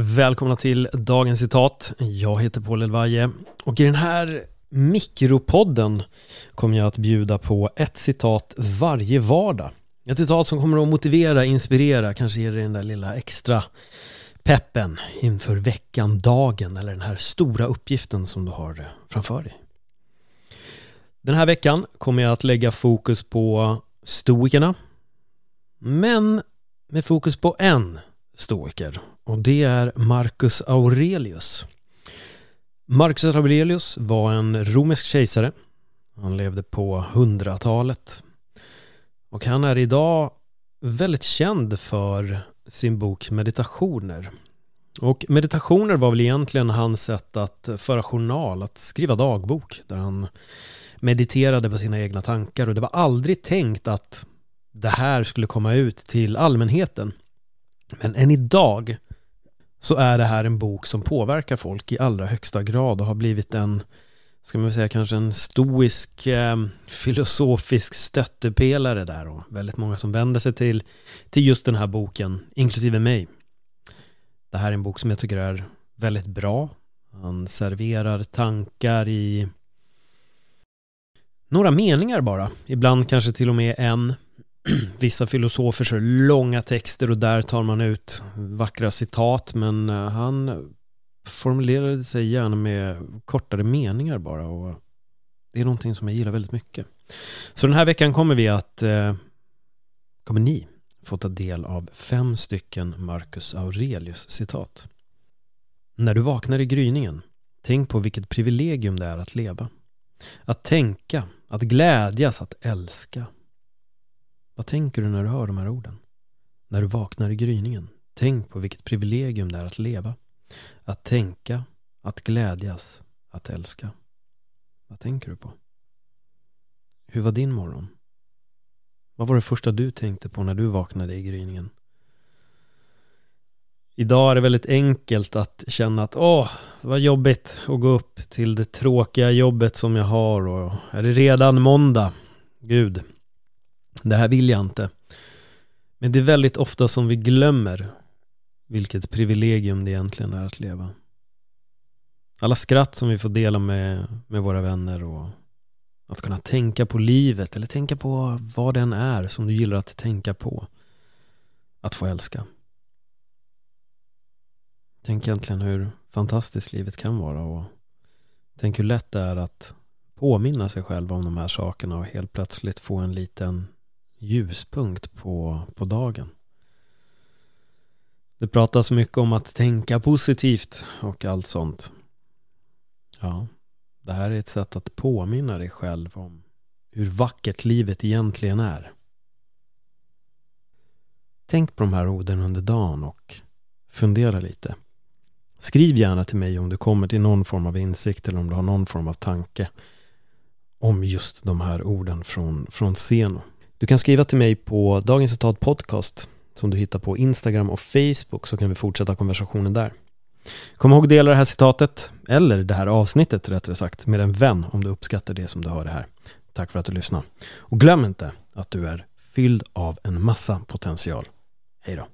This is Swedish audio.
Välkomna till dagens citat. Jag heter Paul Elvaje och i den här mikropodden kommer jag att bjuda på ett citat varje vardag. Ett citat som kommer att motivera, inspirera, kanske ge dig den där lilla extra peppen inför veckan, dagen eller den här stora uppgiften som du har framför dig. Den här veckan kommer jag att lägga fokus på stoikerna men med fokus på en stoiker och det är Marcus Aurelius. Marcus Aurelius var en romersk kejsare. Han levde på hundratalet. Och han är idag väldigt känd för sin bok Meditationer. Och meditationer var väl egentligen hans sätt att föra journal, att skriva dagbok där han mediterade på sina egna tankar och det var aldrig tänkt att det här skulle komma ut till allmänheten. Men än idag så är det här en bok som påverkar folk i allra högsta grad och har blivit en, ska man säga kanske en stoisk eh, filosofisk stöttepelare där och väldigt många som vänder sig till, till just den här boken, inklusive mig. Det här är en bok som jag tycker är väldigt bra. Han serverar tankar i några meningar bara, ibland kanske till och med en vissa filosofer så långa texter och där tar man ut vackra citat men eh, han formulerade sig gärna med kortare meningar bara och det är någonting som jag gillar väldigt mycket. Så den här veckan kommer vi att eh, kommer ni få ta del av fem stycken Marcus Aurelius citat. När du vaknar i gryningen, tänk på vilket privilegium det är att leva. Att tänka, att glädjas, att älska. Vad tänker du när du hör de här orden? När du vaknar i gryningen, tänk på vilket privilegium det är att leva. Att tänka, att glädjas, att älska. Vad tänker du på? Hur var din morgon? Vad var det första du tänkte på när du vaknade i gryningen? Idag är det väldigt enkelt att känna att åh, vad jobbigt att gå upp till det tråkiga jobbet som jag har och är det redan måndag? Gud, det här vill jag inte. Men det är väldigt ofta som vi glömmer vilket privilegium det egentligen är att leva. Alla skratt som vi får dela med, med våra vänner och att kunna tänka på livet eller tänka på vad den är som du gillar att tänka på. Att få älska. Tänk egentligen hur fantastiskt livet kan vara och tänk hur lätt det är att påminna sig själv om de här sakerna och helt plötsligt få en liten ljuspunkt på, på dagen. Det pratas mycket om att tänka positivt och allt sånt. Ja, det här är ett sätt att påminna dig själv om hur vackert livet egentligen är. Tänk på de här orden under dagen och fundera lite. Skriv gärna till mig om du kommer till någon form av insikt eller om du har någon form av tanke om just de här orden från, från Seno. Du kan skriva till mig på Dagens Citat Podcast som du hittar på Instagram och Facebook så kan vi fortsätta konversationen där. Kom ihåg att dela det här citatet, eller det här avsnittet rättare sagt, med en vän om du uppskattar det som du hör det här. Tack för att du lyssnade. Och glöm inte att du är fylld av en massa potential. Hej då!